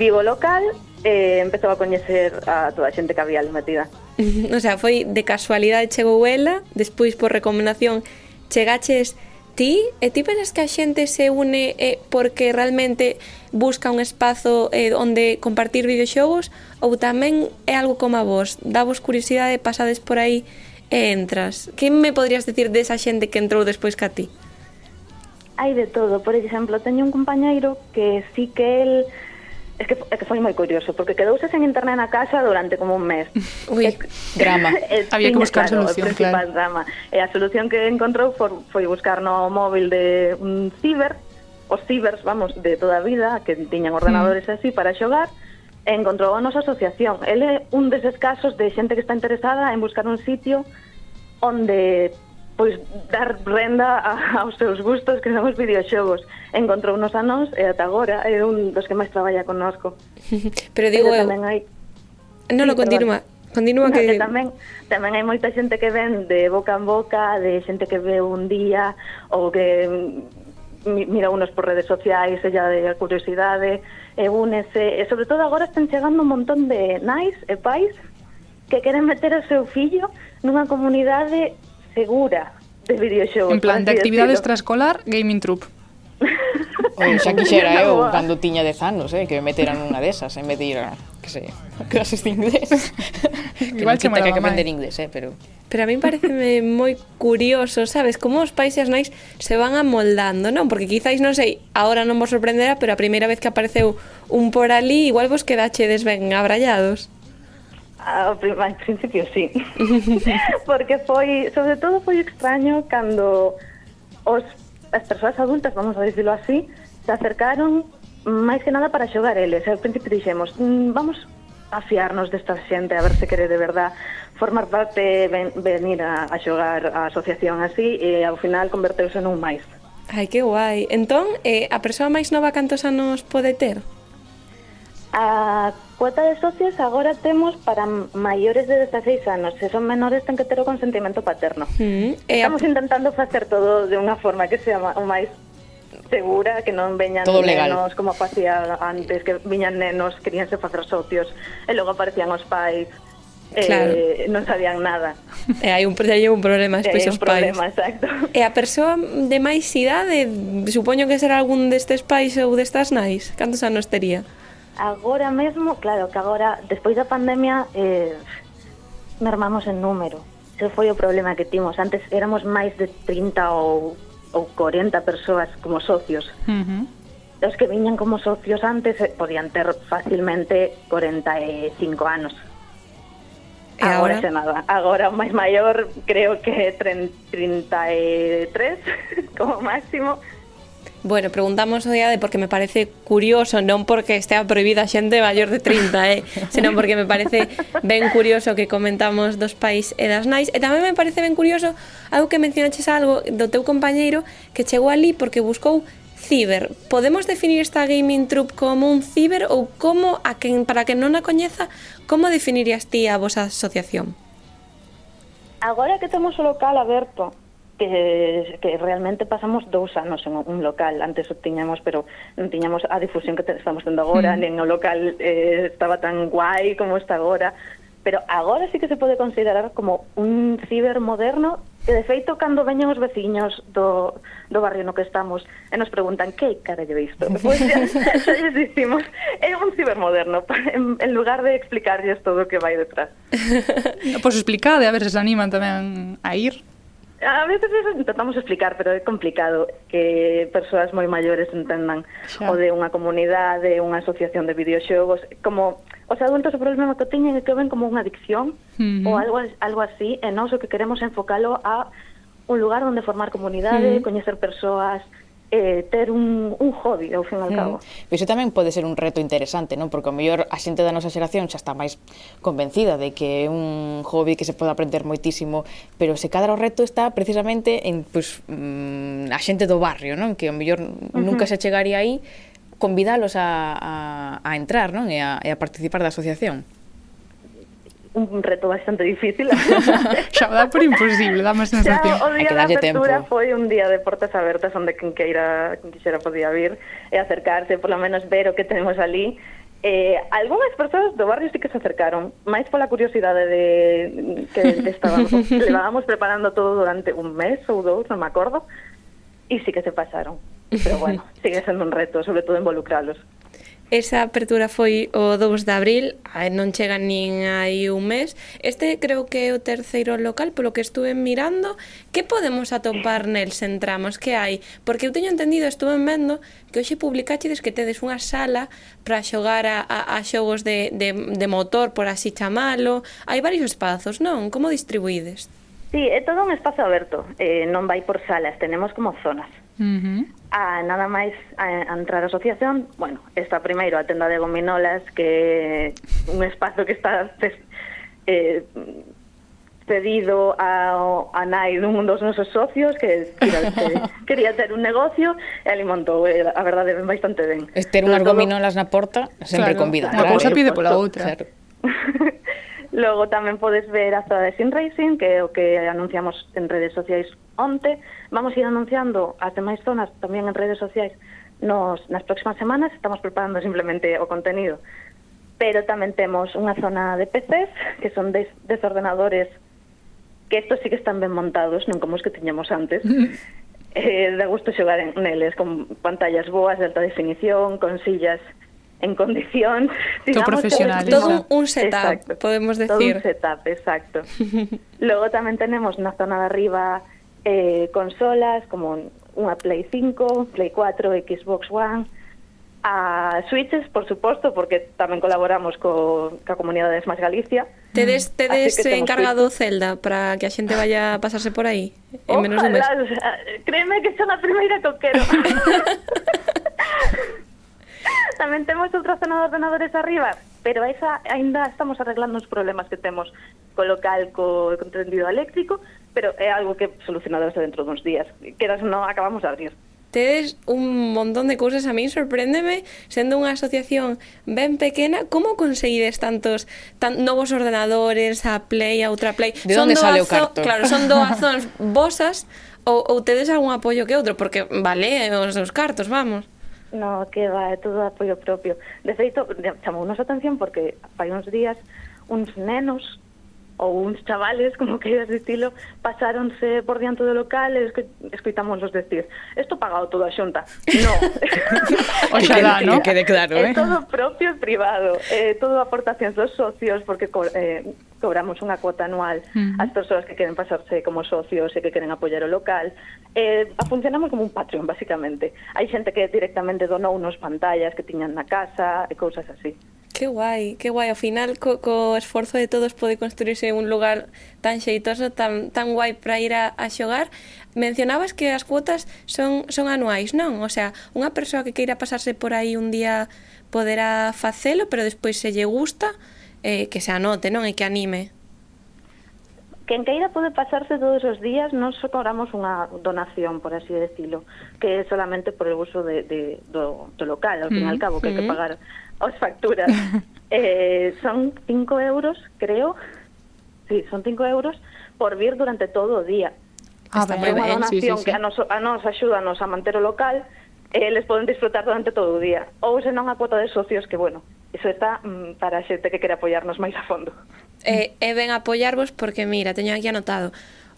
vivo local e eh, empezou a coñecer a toda a xente que había ali metida. o sea, foi de casualidade chegou ela, despois por recomendación chegaches ti e ti pensas que a xente se une eh, porque realmente busca un espazo eh, onde compartir videoxogos ou tamén é algo como a vos, davos curiosidade, pasades por aí e entras. Que me podrías decir desa xente que entrou despois ca ti? Hai de todo, por exemplo, teño un compañeiro que sí que el Es que, é que foi moi curioso, porque quedouse sen internet na casa durante como un mes. Ui, drama. E, Había que buscar claro, solución, claro. Drama. E a solución que encontrou for, foi buscar no móvil de un ciber, os cibers, vamos, de toda a vida, que tiñan ordenadores mm. así para xogar, encontrou a nosa asociación. El é un deses casos de xente que está interesada en buscar un sitio onde pois dar renda a, aos seus gustos que son os videoxogos. Encontrou nos a nós e eh, ata agora é un dos que máis traballa connosco. Pero digo Pero tamén hai... Non lo sí, continúa. Continúa no, que... que tamén, tamén hai moita xente que ven de boca en boca, de xente que ve un día ou que mira unos por redes sociais, ella de curiosidade, e únese, e sobre todo agora están chegando un montón de nais e pais que queren meter o seu fillo nunha comunidade segura de videoxogos. En plan, de actividade extraescolar, gaming troop. Oi, xa quixera eu, eh, cando tiña 10 anos, eh, que me meteran unha desas, en vez de ir a, que sei, a clases de inglés. que Igual non que, que hai que aprender inglés, eh, pero pero a mí pareceme moi curioso, sabes, como os pais e as nais se van amoldando, non? Porque quizáis, non sei, agora non vos sorprenderá, pero a primeira vez que apareceu un por ali, igual vos quedachedes ben abrallados. Ao principio sí, porque foi, sobre todo foi extraño cando os, as persoas adultas, vamos a dicirlo así, se acercaron máis que nada para xogar eles. Ao principio dixemos, mm, vamos a fiarnos desta xente a ver se quere de verdad formar parte, ven, venir a, a xogar a asociación así e ao final converteuse nun máis. Ai, que guai. Entón, eh, a persoa máis nova cantos anos pode ter? A cuota de socios agora temos para maiores de 16 anos. Se son menores, ten que ter o consentimento paterno. Mm, eh, e Estamos a... intentando facer todo de unha forma que sea o máis segura que non veñan Todo legal. nenos como facía antes que viñan nenos, queríanse facer socios e logo aparecían os pais claro. eh, non sabían nada. Eh, e hai un, hai un problema despois os pais. Problema, exacto. E a persoa de máis idade, supoño que será algún destes pais ou destas nais, cantos anos tería? Agora mesmo, claro, que agora, despois da pandemia, eh, mermamos en número. Ese foi o problema que timos. Antes éramos máis de 30 ou, ou 40 persoas como socios. Uh -huh os que viñan como socios antes eh, podían ter fácilmente 45 anos. E agora, agora xa nada. Agora o máis maior creo que é 33 como máximo. Bueno, preguntamos o día de porque me parece curioso, non porque estea prohibida a xente maior de 30, eh, senón porque me parece ben curioso que comentamos dos pais e das nais. E tamén me parece ben curioso algo que mencionaches algo do teu compañeiro que chegou ali porque buscou ciber. Podemos definir esta gaming troupe como un ciber ou como a quen, para que non a coñeza, como definirías ti a vosa asociación? Agora que temos o local aberto, que, que realmente pasamos dous anos en un local, antes o tiñamos, pero non tiñamos a difusión que estamos tendo agora, mm. nen o local eh, estaba tan guai como está agora, pero agora sí que se pode considerar como un ciber moderno que de feito cando veñen os veciños do, do barrio no que estamos e nos preguntan que carallo isto pois xa, xa lles dicimos é un cibermoderno en, en lugar de explicarlles todo o que vai detrás. Pois pues explicade, a ver se se animan tamén a ir. A veces eso intentamos explicar, pero é complicado que persoas moi maiores entendan xa. o de unha comunidade, unha asociación de videoxogos, como os adultos o problema que teñen é que ven como unha adicción uh -huh. ou algo algo así, e nós o que queremos enfocalo a un lugar onde formar comunidade, uh -huh. coñecer persoas, eh, ter un, un hobby, ao fin e ao hmm. cabo. Mm. Iso tamén pode ser un reto interesante, non? Porque o mellor a xente da nosa xeración xa está máis convencida de que é un hobby que se pode aprender moitísimo, pero se cadra o reto está precisamente en pues, mm, a xente do barrio, non? Que o mellor uh -huh. nunca se chegaría aí, convidalos a, a, a entrar non? E, a, e a participar da asociación un reto bastante difícil. xa dá por imposible, dá máis sensación. Xa, o día da apertura tempo. foi un día de portas abertas onde quen queira, quen quixera podía vir e acercarse, por lo menos ver o que tenemos ali. Eh, algunhas persoas do barrio sí que se acercaron, máis pola curiosidade de que estábamos, levábamos preparando todo durante un mes ou dous, non me acordo, e sí que se pasaron. Pero bueno, sigue sendo un reto, sobre todo involucralos. Esa apertura foi o 2 de abril, non chega nin aí un mes. Este creo que é o terceiro local, polo que estuve mirando. Que podemos atopar nel se entramos? Que hai? Porque eu teño entendido, estuve vendo, que hoxe publicaxedes que tedes unha sala para xogar a, a, a xogos de, de, de motor, por así chamalo. Hai varios espazos, non? Como distribuídes? Sí, é todo un espazo aberto. Eh, non vai por salas, tenemos como zonas. Uh ah, -huh. a, nada máis a, a entrar a asociación, bueno, está primeiro a tenda de gominolas que un espazo que está eh, pedido a, a nai dun dos nosos socios que, tira, que quería ter un negocio e alimentou, eh, a verdade, ben bastante ben. Ter unhas gominolas na porta sempre claro, convida. Unha cousa pide pola outra. Claro. Logo tamén podes ver a Zona de Sin Racing, que é o que anunciamos en redes sociais onte. Vamos ir anunciando as demais zonas tamén en redes sociais nos, nas próximas semanas. Estamos preparando simplemente o contenido. Pero tamén temos unha zona de PCs, que son des, desordenadores que estos sí que están ben montados, non como os que tiñamos antes. eh, da gusto xogar en neles, con pantallas boas de alta definición, con sillas en condición digamos, profesional. Todo un, un setup, exacto, podemos decir. Todo un setup, exacto. Luego tamén tenemos na zona de arriba eh, consolas como unha Play 5, Play 4, Xbox One, a Switches, por suposto, porque tamén colaboramos co, ca comunidade de Smash Galicia. Tedes, tedes encargado Switch. Zelda para que a xente vaya a pasarse por aí en menos de un mes. Créeme que son a primeira que quero. Tamén temos outra zona de ordenadores arriba, pero esa aínda estamos arreglando os problemas que temos co local, co contendido eléctrico, pero é algo que solucionadarse dentro duns días. Queras non acabamos de abrir. Tedes un montón de cousas a min sorpréndeme sendo unha asociación ben pequena como conseguides tantos tan novos ordenadores a Play a outra Play? De onde sale o carto claro son doazóns vosas ou, ou tedes algún apoio que outro? Porque vale os, os cartos vamos no que va é todo apoio propio. De feito, chamou nos atención porque fai uns días uns nenos ou uns chavales, como queiras dicilo, pasáronse por diante do local e escoitámoslos decir isto pagado todo a xunta. No. Oxalá, que, no? que quede claro, é eh? todo propio e privado. Eh, todo aportacións dos socios, porque co eh, cobramos unha cuota anual uh -huh. ás persoas que queren pasarse como socios e que queren apoiar o local. Eh, funcionamos como un Patreon, basicamente. Hai xente que directamente donou nos pantallas que tiñan na casa e cousas así. Que guai, que guai. Ao final, co, co esforzo de todos pode construirse un lugar tan xeitoso, tan, tan guai para ir a, a xogar. Mencionabas que as cuotas son, son anuais, non? O sea, unha persoa que queira pasarse por aí un día poderá facelo, pero despois se lle gusta, eh, que se anote, non? E que anime. Quen queira pode pasarse todos os días, non só cobramos unha donación, por así decirlo, que é solamente por el uso de, de, do, do local, ao fin mm, al cabo, que mm. hai que mm. pagar os facturas. eh, son 5 euros, creo. Sí, son 5 euros por vir durante todo o día. Ah, Está ben, unha donación sí, sí, sí. que a nos, a nos axúdanos a manter o local eh, les poden disfrutar durante todo o día. Ou senón a cuota de socios que, bueno, iso está mm, para a xente que quere apoiarnos máis a fondo. Eh, é ben apoiarvos porque, mira, teño aquí anotado,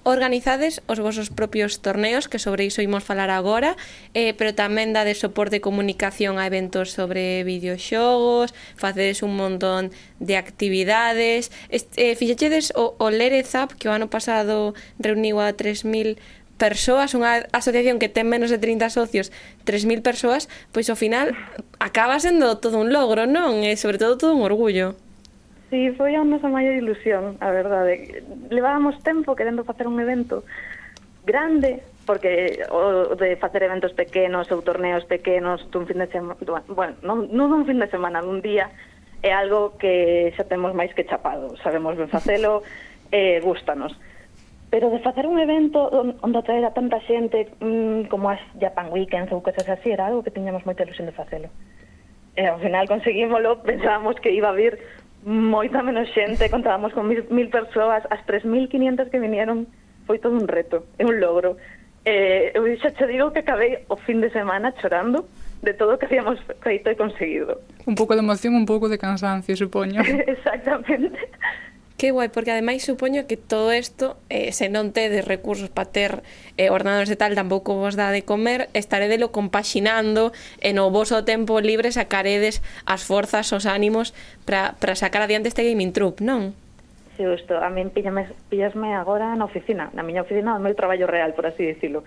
organizades os vosos propios torneos, que sobre iso imos falar agora, eh, pero tamén dades soporte de comunicación a eventos sobre videoxogos, facedes un montón de actividades, este, eh, fixechedes o, o Lerezap, que o ano pasado reuniu a 3.000 persoas, unha asociación que ten menos de 30 socios, 3.000 persoas, pois ao final acaba sendo todo un logro, non? E sobre todo todo un orgullo. Sí, foi a nosa maior ilusión, a verdade. Levábamos tempo querendo facer un evento grande, porque o de facer eventos pequenos ou torneos pequenos dun fin de semana, bueno, non, non dun fin de semana, dun día, é algo que xa temos máis que chapado, sabemos ben facelo, e eh, gustanos. Pero de facer un evento onde traer a tanta xente mmm, como as Japan Weekends ou cosas así, era algo que tiñamos moita ilusión de facelo. E ao final conseguímolo, pensábamos que iba a vir moita menos xente, contábamos con mil, mil persoas, as 3.500 que vinieron foi todo un reto, é un logro. Eh, eu xa che digo que acabei o fin de semana chorando de todo o que habíamos feito e conseguido. Un pouco de emoción, un pouco de cansancio, supoño. Exactamente. Que guai, porque ademais supoño que todo isto, eh, se non tedes recursos para ter eh, ordenadores e tal, tampouco vos dá de comer, estaredelo compaxinando e no voso tempo libre sacaredes as forzas, os ánimos para sacar adiante este gaming troop, non? Sí, isto, a min pillame, pillasme agora na oficina, na miña oficina, no meu traballo real, por así dicilo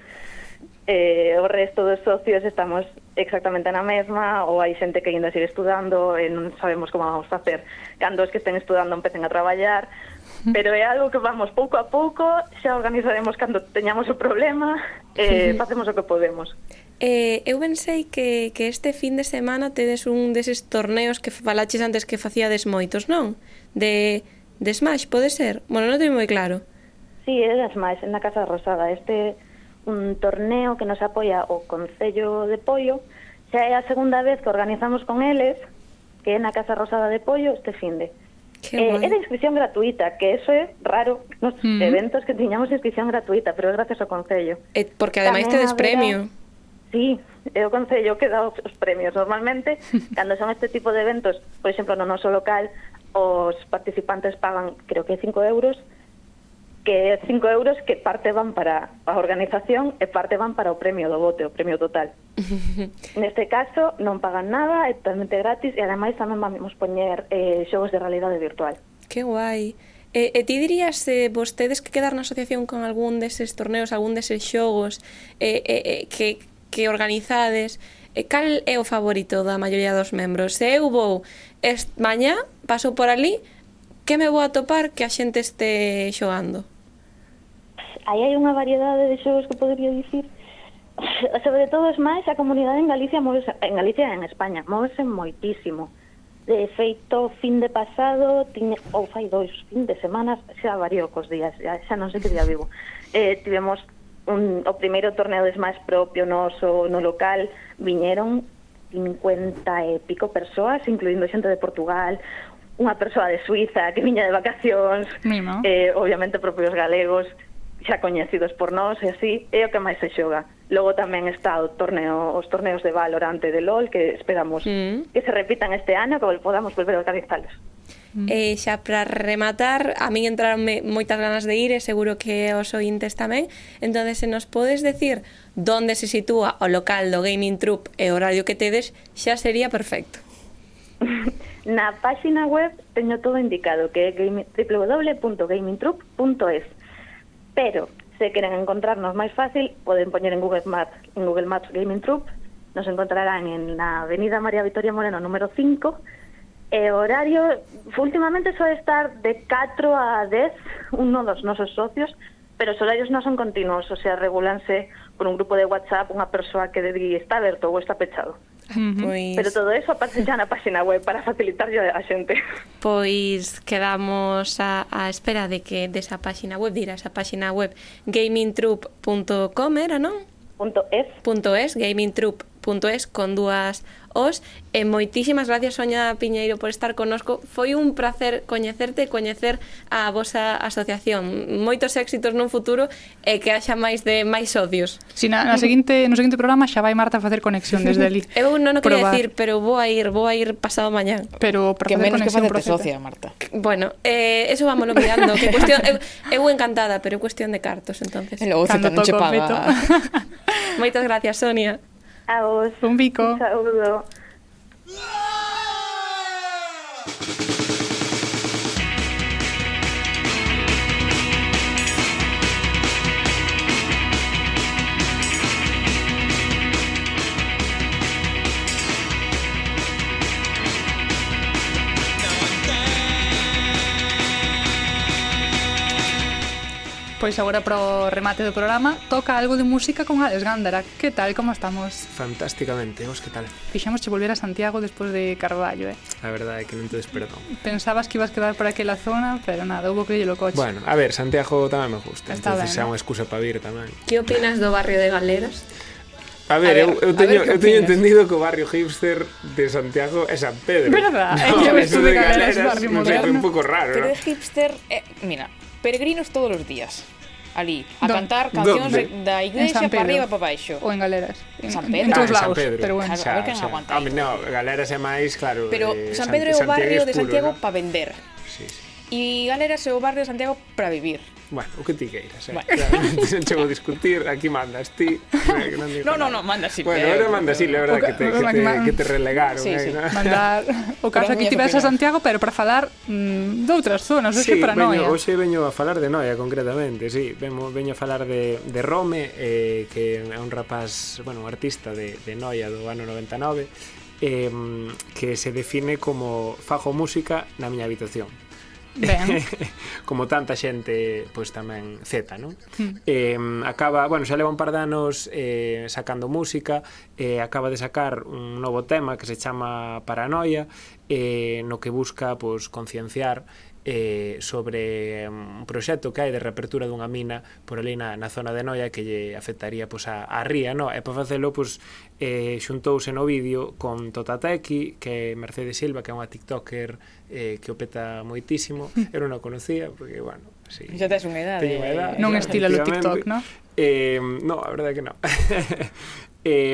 eh, o resto dos socios estamos exactamente na mesma ou hai xente que ainda sigue estudando e non sabemos como vamos facer cando os que estén estudando empecen a traballar pero é algo que vamos pouco a pouco xa organizaremos cando teñamos o problema e eh, facemos o que podemos Eh, eu pensei que, que este fin de semana tedes un deses torneos que falaches antes que facíades moitos, non? De, de Smash, pode ser? Bueno, non teño moi claro. Sí, é de Smash, en la Casa Rosada. Este un torneo que nos apoia o Concello de Pollo. Xa é a segunda vez que organizamos con eles, que é na Casa Rosada de Pollo este finde. Eh, é de inscripción gratuita, que eso é raro nos mm. eventos que tiñamos inscripción gratuita, pero é gracias ao Concello. Eh, porque ademais te tedes premio. Sí, é o Concello que dá os premios. Normalmente, cando son este tipo de eventos, por exemplo, no noso local, os participantes pagan, creo que 5 euros, que 5 euros que parte van para a organización e parte van para o premio do bote, o premio total. Neste caso non pagan nada, é totalmente gratis e ademais tamén vamos poñer eh, xogos de realidade virtual. Que guai. E, e ti dirías eh, vostedes que quedar na asociación con algún deses torneos, algún deses xogos eh, eh, que, que organizades, eh, cal é o favorito da maioría dos membros? Se eu vou est mañá, paso por ali, que me vou a topar que a xente este xogando? aí hai unha variedade de xogos que podería dicir. Sobre todo os máis a comunidade en Galicia móvese, en Galicia e en España movese moitísimo. De feito fin de pasado tiñe, ou fai dois fin de semanas xa variou cos días xa, xa non sei que día vivo. Eh, tivemos un, o primeiro torneo de máis propio noso no local viñeron 50 e pico persoas incluindo xente de Portugal unha persoa de Suiza que viña de vacacións Mimo. eh, obviamente propios galegos xa coñecidos por nós e así, é o que máis se xoga. Logo tamén está o torneo, os torneos de Valorante de LOL que esperamos mm. que se repitan este ano que podamos volver a organizalos. Mm. E xa para rematar, a min entraronme moitas ganas de ir e seguro que os ointes tamén. Entón, se nos podes decir onde se sitúa o local do Gaming Troop e o horario que tedes, xa sería perfecto. Na páxina web teño todo indicado que é www.gamingtroop.es Pero, se queren encontrarnos máis fácil, poden poñer en Google Maps, en Google Maps Gaming Troop, nos encontrarán en la Avenida María Victoria Moreno número 5, e horario, últimamente soe estar de 4 a 10, uno dos nosos socios, pero os horarios non son continuos, o sea, regulanse por un grupo de WhatsApp unha persoa que dedique está aberto ou está pechado. Pois... Pero todo eso aparece xa na página web para facilitarlle a xente. Pois quedamos a, a espera de que desa página web, dirá esa página web gamingtroop.com, era, non? .es. .es, gamingtroop.es, con dúas os e moitísimas gracias Soña Piñeiro por estar connosco. Foi un placer coñecerte e coñecer a vosa asociación. Moitos éxitos nun futuro e que haxa máis de máis socios. Si na, na seguinte, no seguinte programa xa vai Marta a facer conexión desde ali. Eu non o quería decir, pero vou a ir, vou a ir pasado mañá. Pero para que menos que facerte socia, Marta. Bueno, eh, eso vámonos mirando, que cuestión eu, eu encantada, pero é cuestión de cartos, entonces. E logo se non che paga. Moitas gracias, Sonia. A vos. Un bico. Un saludo. Pois agora para o remate do programa toca algo de música con Alex Gándara. Que tal, como estamos? Fantásticamente, vos que tal? Fixemos che volver a Santiago despois de Carballo, eh? A verdade é que non te desperdón. Pensabas que ibas quedar por aquela zona, pero nada, houve que o coche. Bueno, a ver, Santiago tamén me gusta, Está entonces xa unha excusa para vir tamén. Que opinas do barrio de Galeras? A ver, a ver, eu, eu teño, ver eu teño entendido que o barrio hipster de Santiago é San Pedro. Verdad, no, eso de Galeras, Galeras barrio moderno. Un pouco raro, Pero ¿no? hipster, eh, mira, peregrinos todos os días ali a Don, cantar cancións ¿Dónde? da iglesia para arriba para baixo. Ou en Galeras. En San Pedro. En, en todos lados, Pedro. pero bueno. Claro, a ver quen aguanta. Home, no, Galeras é máis, claro. Pero eh, San Pedro é o barrio de Santiago ¿no? para vender. Sí, sí. E Galeras é o barrio de Santiago para vivir. Bueno, o que ti queiras, eh? Bueno. non chego a discutir, aquí mandas ti. Non, non, non, manda Silvia. Bueno, era manda Silvia, verdad, que te, que te, que te relegaron. Sí, eh, sí. ¿no? Mandar o caso aquí tivese a Santiago, pero para falar mm, de outras zonas, hoxe sí, para Noia. Hoxe veño a falar de Noia, concretamente, sí. Veño, veño a falar de, de Rome, eh, que é un rapaz, bueno, un artista de, de Noia do ano 99, eh, que se define como fajo música na miña habitación. Ben. como tanta xente pois tamén Z, non? Eh, acaba, bueno, xa leva un par de anos eh, sacando música, eh, acaba de sacar un novo tema que se chama Paranoia, eh, no que busca pois concienciar eh, sobre mm, un proxecto que hai de reapertura dunha mina por ali na, na zona de Noia que lle afectaría pois, a, a ría, no? e para facelo pois, eh, xuntouse no vídeo con Totateki, que é Mercedes Silva, que é unha tiktoker eh, que opeta moitísimo, eu non a conocía, porque, bueno, sí. Xa tes unha idade. Teño unha idade. Eh. Non estila o TikTok, non? Eh, no, a verdade que non. Eh,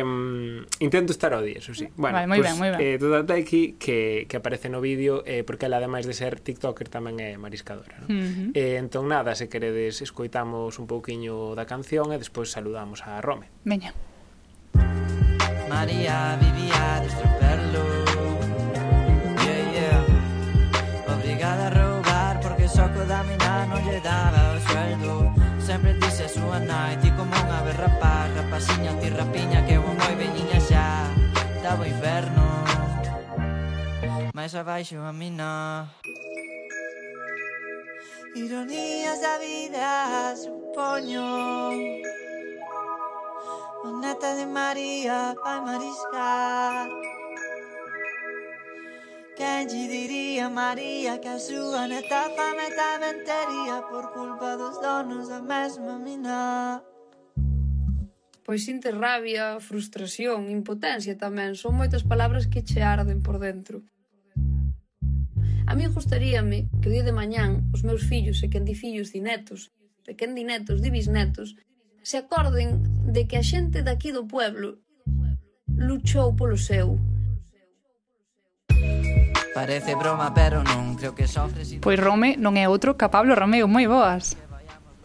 intento estar ao día, eso sí. Bueno, vale, moi pues, ben, moi ben. Eh, toda Taiki que, que aparece no vídeo eh, porque ela ademais de ser tiktoker tamén é mariscadora, ¿no? Uh -huh. eh, entón nada, se queredes escoitamos un pouquiño da canción e despois saludamos a Rome. Veña. María vivía de estroperlo Masiña ti rapiña que vou moi veñiña xa. Daba inferno. Mais abaixo a mina. Ironías da vida, supoño. O neta de María vai mariscar Quen lle diría María que a súa neta fame tamén tería Por culpa dos donos da mesma mina? pois sinte rabia, frustración, impotencia tamén. Son moitas palabras que che arden por dentro. A mí gustaríame que o día de mañán os meus fillos e quen di fillos di netos, e quen di netos di bisnetos, se acorden de que a xente daqui do pueblo luchou polo seu, Parece broma, pero non creo que sofres... Pois Rome non é outro que Pablo Romeo, moi boas.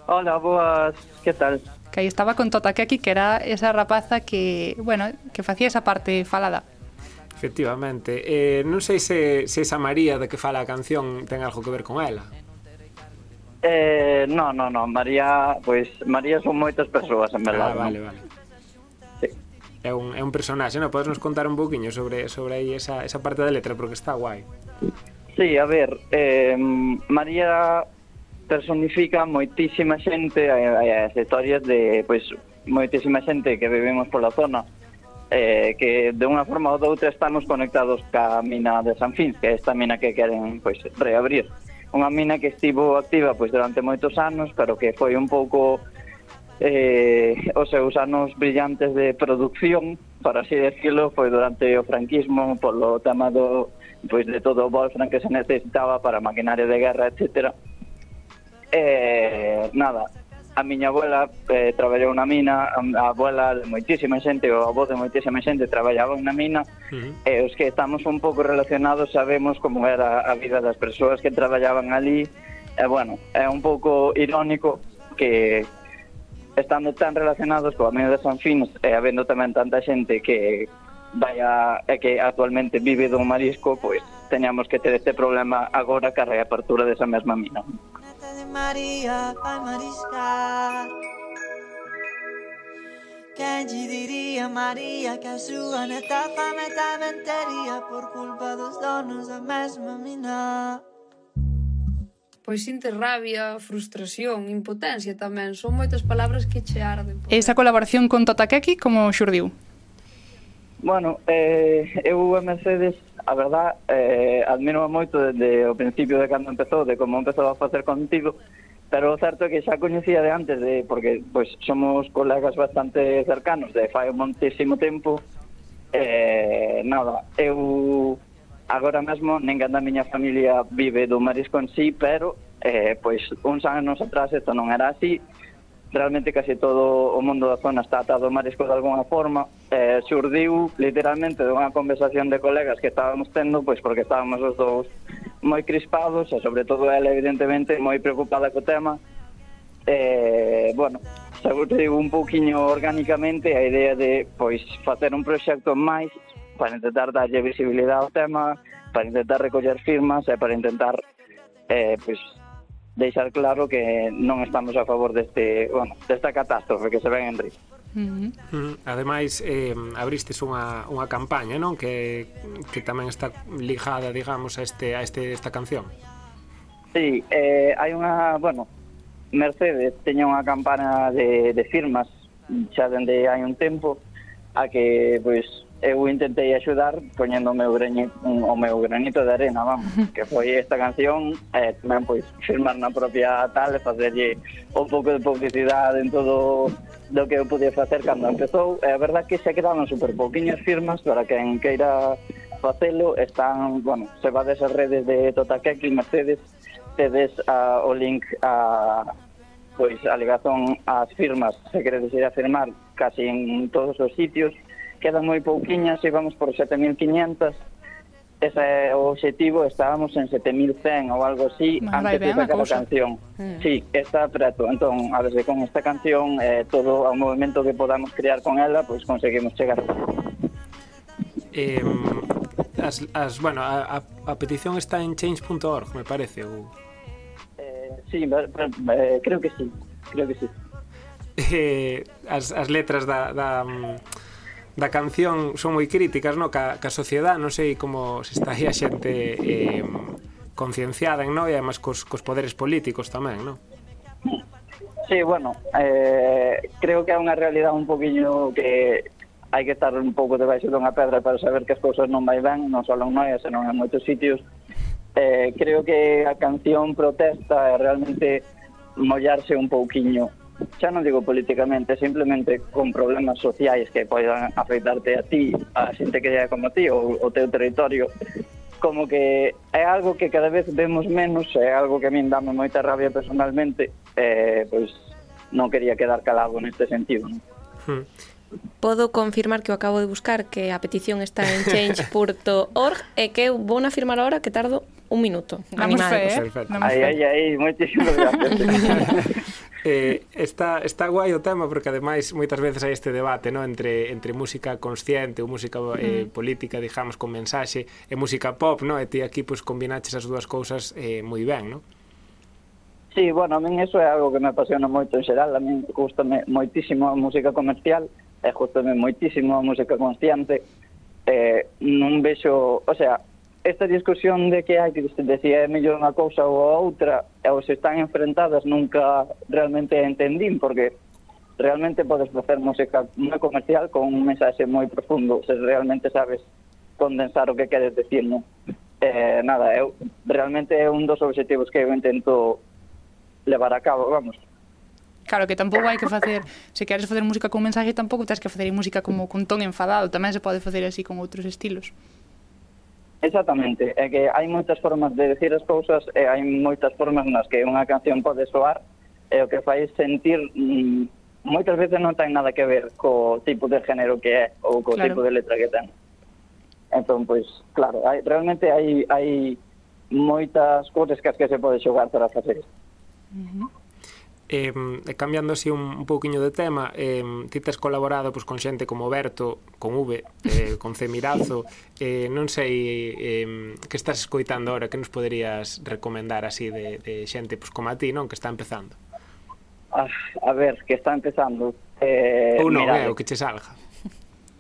Hola, boas, que tal? que aí estaba con Totakeki, que era esa rapaza que, bueno, que facía esa parte falada. Efectivamente. Eh, non sei se, se esa María da que fala a canción ten algo que ver con ela. Eh, no, no, no, María, pois María son moitas persoas, en verdade. Ah, vale, vale. Sí. É un, é un personaxe, non? Podes nos contar un pouquiño sobre, sobre aí esa, esa parte da letra, porque está guai. Sí, a ver, eh, María personifica moitísima xente as historias de pois moitísima xente que vivimos pola zona eh, que de unha forma ou outra estamos conectados ca mina de San Fins, que é esta mina que queren pois reabrir. Unha mina que estivo activa pois durante moitos anos, pero que foi un pouco eh, os seus anos brillantes de producción, para así decirlo, foi durante o franquismo, polo tema do, pois, de todo o Wolfram que se necesitaba para maquinaria de guerra, etcétera eh, nada, a miña abuela eh, traballou na mina, a abuela de moitísima xente, o avó de moitísima xente traballaba na mina, uh eh, -huh. e os que estamos un pouco relacionados sabemos como era a vida das persoas que traballaban ali, e eh, bueno, é un pouco irónico que estando tan relacionados coa mina de San Fins e habendo tamén tanta xente que vai a, e que actualmente vive do marisco, pois teñamos que ter este problema agora ca reapertura desa mesma mina. María, vai mariscar. Quem te diria, Maria, que a sua neta fama também teria por culpa dos donos da mesma mina? pois sinte rabia, frustración, impotencia tamén. Son moitas palabras que che arden. Por... Esa colaboración con Tatakeki como xurdiu? Bueno, eh, eu a Mercedes a verdad, eh, admiro moito desde o principio de cando empezou, de como empezou a facer contigo, pero o certo é que xa coñecía de antes, de, porque pois, somos colegas bastante cercanos, de fai un montísimo tempo, eh, nada, eu agora mesmo ninguén da miña familia vive do marisco en sí, pero eh, pois uns anos atrás isto non era así, realmente case todo o mundo da zona está atado ao marisco de alguna forma, eh, surdiu literalmente dunha conversación de colegas que estábamos tendo, pois porque estábamos os dous moi crispados e sobre todo ela evidentemente moi preocupada co tema. Eh, bueno, surdiu un pouquiño orgánicamente a idea de pois facer un proxecto máis para intentar darlle visibilidade ao tema, para intentar recoller firmas e para intentar eh, pois, deixar claro que non estamos a favor deste, bueno, desta catástrofe que se ven en Río. Uh -huh. Ademais, eh, abristes unha, unha campaña, non? Que, que tamén está ligada, digamos, a, este, a este, esta canción. Sí, eh, hai unha, bueno, Mercedes teña unha campana de, de firmas xa dende hai un tempo a que, pois, Eh, eu intentei axudar poñendo o meu, o meu granito de arena, vamos, que foi esta canción, e eh, tamén pois firmar na propia tal e facerlle un pouco de publicidade en todo do que eu podía facer cando empezou. É a verdad que se quedaron super pouquiñas firmas para quen queira facelo, están, bueno, se va desas redes de Totakeki, Mercedes, tedes a, o link a, pois a ligazón ás firmas, se queredes ir a firmar casi en todos os sitios, quedan moi pouquiñas, íbamos por 7.500, ese é o objetivo, estábamos en 7.100 ou algo así, Mas antes de sacar a canción. Mm. Sí, está preto. Entón, a ver, con esta canción, eh, todo o movimento que podamos crear con ela, pois pues conseguimos chegar. Eh, as, as, bueno, a, a, a petición está en change.org, me parece, ou... Eh, sí, eh, creo que sí, creo que sí. Eh, as, as letras da, da, mm, da canción son moi críticas, no? Ca, ca sociedade, non sei como se está aí a xente eh, concienciada en E además cos, cos poderes políticos tamén, non? Sí, bueno, eh, creo que é unha realidade un poquinho que hai que estar un pouco debaixo dunha pedra para saber que as cousas non vai ben, non só en Noia, senón en moitos sitios. Eh, creo que a canción protesta é realmente mollarse un pouquiño xa non digo políticamente, simplemente con problemas sociais que poidan afectarte a ti, a xente que é como ti ou o teu territorio, como que é algo que cada vez vemos menos, é algo que a min dame moita rabia personalmente, eh, pois non quería quedar calado neste sentido. Non? Hmm. Podo confirmar que o acabo de buscar que a petición está en change.org e que eu vou na firmar ahora que tardo un minuto. Vamos fe, eh? Aí, aí, aí, moitísimas gracias. eh, está, está guai o tema porque ademais moitas veces hai este debate no? entre, entre música consciente ou música eh, política, digamos, con mensaxe e música pop, no? e ti aquí pues, combinaches as dúas cousas eh, moi ben, non? Sí, bueno, a min eso é algo que me apasiona moito en xeral, a min gustame moitísimo a música comercial, e gustame moitísimo a música consciente, eh, non vexo, o sea, esta discusión de que hai que decía é mellor unha cousa ou a outra ou se están enfrentadas nunca realmente entendín porque realmente podes facer música moi comercial con un mensaxe moi profundo se realmente sabes condensar o que queres decir non? Eh, nada, eu, realmente é un dos obxectivos que eu intento levar a cabo, vamos Claro, que tampouco hai que facer Se queres facer música con mensaje, tampouco tens que facer música como con ton enfadado Tamén se pode facer así con outros estilos Exactamente, é que hai moitas formas de decir as cousas e hai moitas formas nas que unha canción pode soar e o que fai sentir mm, moitas veces non ten nada que ver co tipo de género que é ou co claro. tipo de letra que ten. Entón, pois, claro, hai, realmente hai, hai moitas cousas que as que se pode xogar para facer isto. Uh -huh eh, e cambiando así un, un pouquiño de tema, eh, ti tes colaborado pois, con xente como Berto, con V, eh, con C Mirazo, eh, non sei eh, que estás escoitando ahora, que nos poderías recomendar así de, de xente pois, como a ti, non? Que está empezando. Ah, a ver, que está empezando. Eh, Ou non, mira, eh, o que che salga.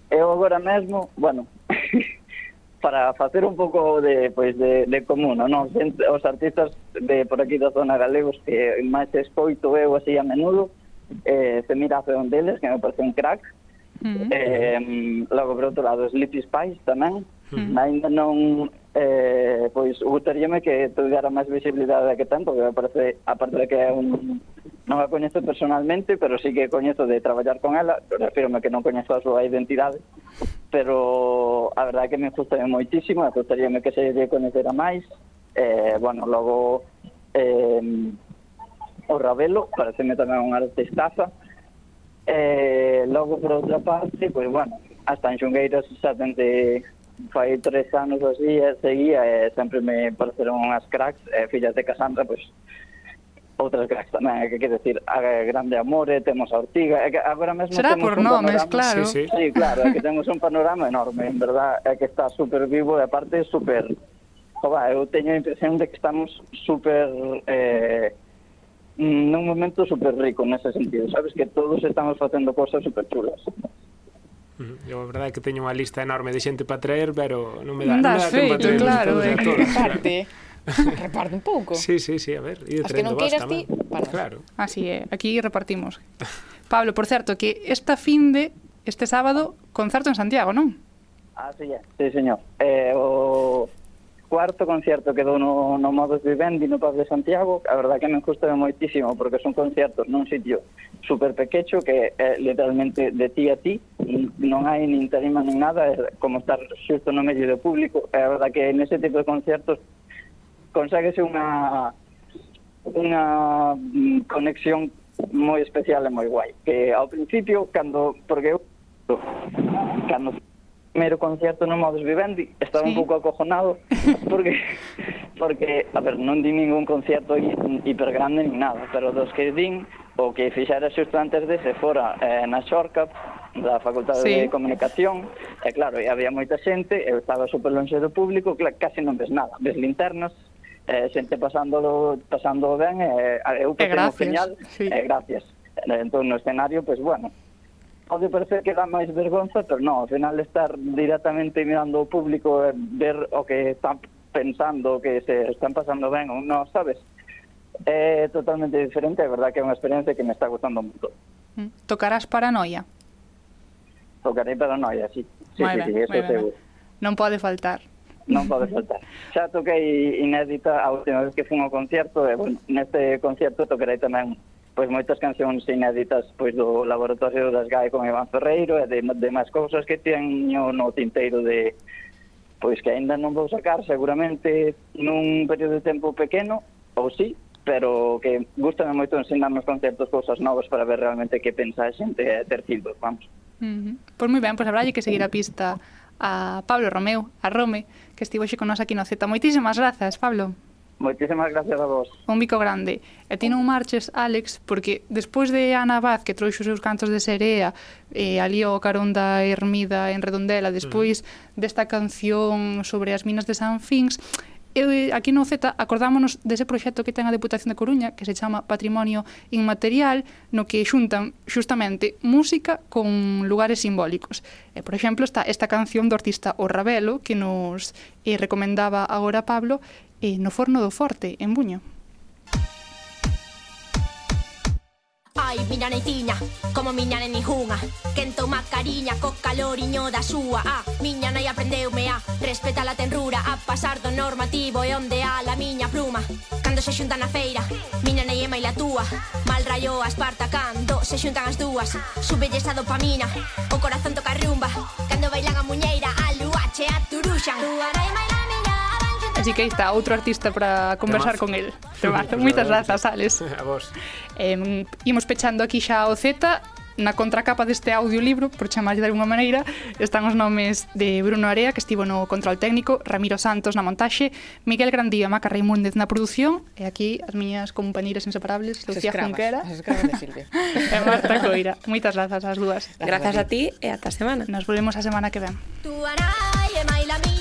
Eu agora mesmo, bueno, para facer un pouco de, pois, de, de común, non? Xente, os artistas de por aquí da zona galegos que máis escoito eu así a menudo, eh, se mira a un deles, que me parece un crack, mm -hmm. eh, logo, por outro lado, Sleepy Spice tamén, Hmm. Ainda non eh, pois gustaríame que tuidara máis visibilidade da que ten, porque me parece, aparte de que é un, non a coñezo personalmente, pero sí que coñezo de traballar con ela, refírome que non coñezo a súa identidade, pero a verdade que me gusta moitísimo, gustaríame que se lle coñecera máis, eh, bueno, logo eh, o Ravelo, pareceme tamén un artistaza, eh, logo por outra parte, pois pues, bueno, hasta en Xungueiras xa tente fai tres anos así e seguía e sempre me pareceron unhas cracks e fillas de Casandra, pois, outras cracks tamén, que quer decir, a Grande Amore, temos a Ortiga, e que agora mesmo Será temos por un nomes, panorama, claro. Sí, sí. sí claro, é que temos un panorama enorme, en verdad, é que está super vivo e aparte super... Jova, eu teño a impresión de que estamos super... Eh, nun momento super rico nese sentido, sabes que todos estamos facendo cosas super chulas. Mm-hmm. Eu a verdade é que teño unha lista enorme de xente para traer, pero non me dá, das non me dá feito, tempo claro, é que reparte. reparte un pouco. Sí, sí, sí, a ver, ir As que non queiras ti, para. Claro. Así é, aquí repartimos. Pablo, por certo, que esta fin de este sábado concerto en Santiago, non? Ah, Así é, sí, señor. Eh, o cuarto concierto que dou no, no Modos Vivendi no Paz de Santiago, a verdad que me gusta moitísimo, porque son conciertos nun sitio super pequecho que é literalmente de ti a ti, non hai nin tarima nin nada, é como estar xusto no medio do público, é a verdad que nese tipo de conciertos conságuese unha unha conexión moi especial e moi guai, que ao principio, cando, porque eu, cando primeiro concierto no Modus Vivendi estaba sí. un pouco acojonado porque porque a ver, non di ningún concerto hiper grande ni nada, pero dos que din o que fixera xusto antes de se fora eh, na Xorca da Facultade sí. de Comunicación e claro, e había moita xente eu estaba super longe do público casi non ves nada, ves linternas eh, xente pasándolo, pasando ben eh, eu que tengo gracias, final, sí. eh, gracias entón no escenario, pois pues, bueno pode parecer que dá máis vergonza, pero non, ao final estar directamente mirando o público e ver o que están pensando, o que se están pasando ben ou non, sabes? É totalmente diferente, é verdad que é unha experiencia que me está gustando moito. Mm. Tocarás Paranoia? Tocarei Paranoia, sí. Sí, muy sí, ben, sí, eso seguro. Non pode faltar non pode faltar. Xa toquei inédita a última vez que fun ao concerto, e, bueno, neste concerto tocarei tamén pois moitas cancións inéditas pois do laboratorio das GAE con Iván Ferreiro e de, de máis cousas que teño no tinteiro de pois que aínda non vou sacar seguramente nun período de tempo pequeno ou sí, pero que gustame moito ensinarnos conceptos, cousas novas para ver realmente que pensa a xente e ter feedback, vamos. Uh -huh. Pois moi ben, pois habrá que seguir a pista a Pablo Romeu, a Rome, que estivo xe con nos aquí no Z. Moitísimas grazas, Pablo. Moitísimas gracias a vos. Un bico grande. E ti non marches, Alex, porque despois de Ana Vaz, que trouxo os seus cantos de serea, eh, ali o carón da ermida en Redondela, despois mm. desta canción sobre as minas de San Fins, Eu, aquí no Z acordámonos dese proxecto que ten a Deputación de Coruña que se chama Patrimonio Inmaterial no que xuntan xustamente música con lugares simbólicos. E, por exemplo, está esta canción do artista O Ravelo que nos eh, recomendaba agora Pablo eh, no Forno do Forte, en Buño. Ai, miña neitiña, como miña nenijunha Quen toma cariña co caloriño da súa A miña nai aprendeume a respetar a. Tenrura A pasar do normativo e onde a la miña pluma Cando se xunta na feira, miña nai ema e la túa Mal rayo a Esparta cando se xuntan as dúas Subelles a dopamina, o corazón toca rumba. Cando bailan a muñeira, a luache a turuxan Tuarai, mai así que aí está outro artista para conversar Temazo. con el. Temazo. Moitas grazas, Alex. A vos. Eh, imos pechando aquí xa o Z, na contracapa deste audiolibro, por chamarlle de alguma maneira, están os nomes de Bruno Area, que estivo no control técnico, Ramiro Santos na montaxe, Miguel Grandía, Maca Raimúndez na produción, e aquí as miñas compañeiras inseparables, Lucía escravas, Junquera de Silvia. e Marta Coira. Moitas grazas ás dúas. Grazas, a ti e ata a semana. Nos volvemos a semana que ven. Tu arai e maila mi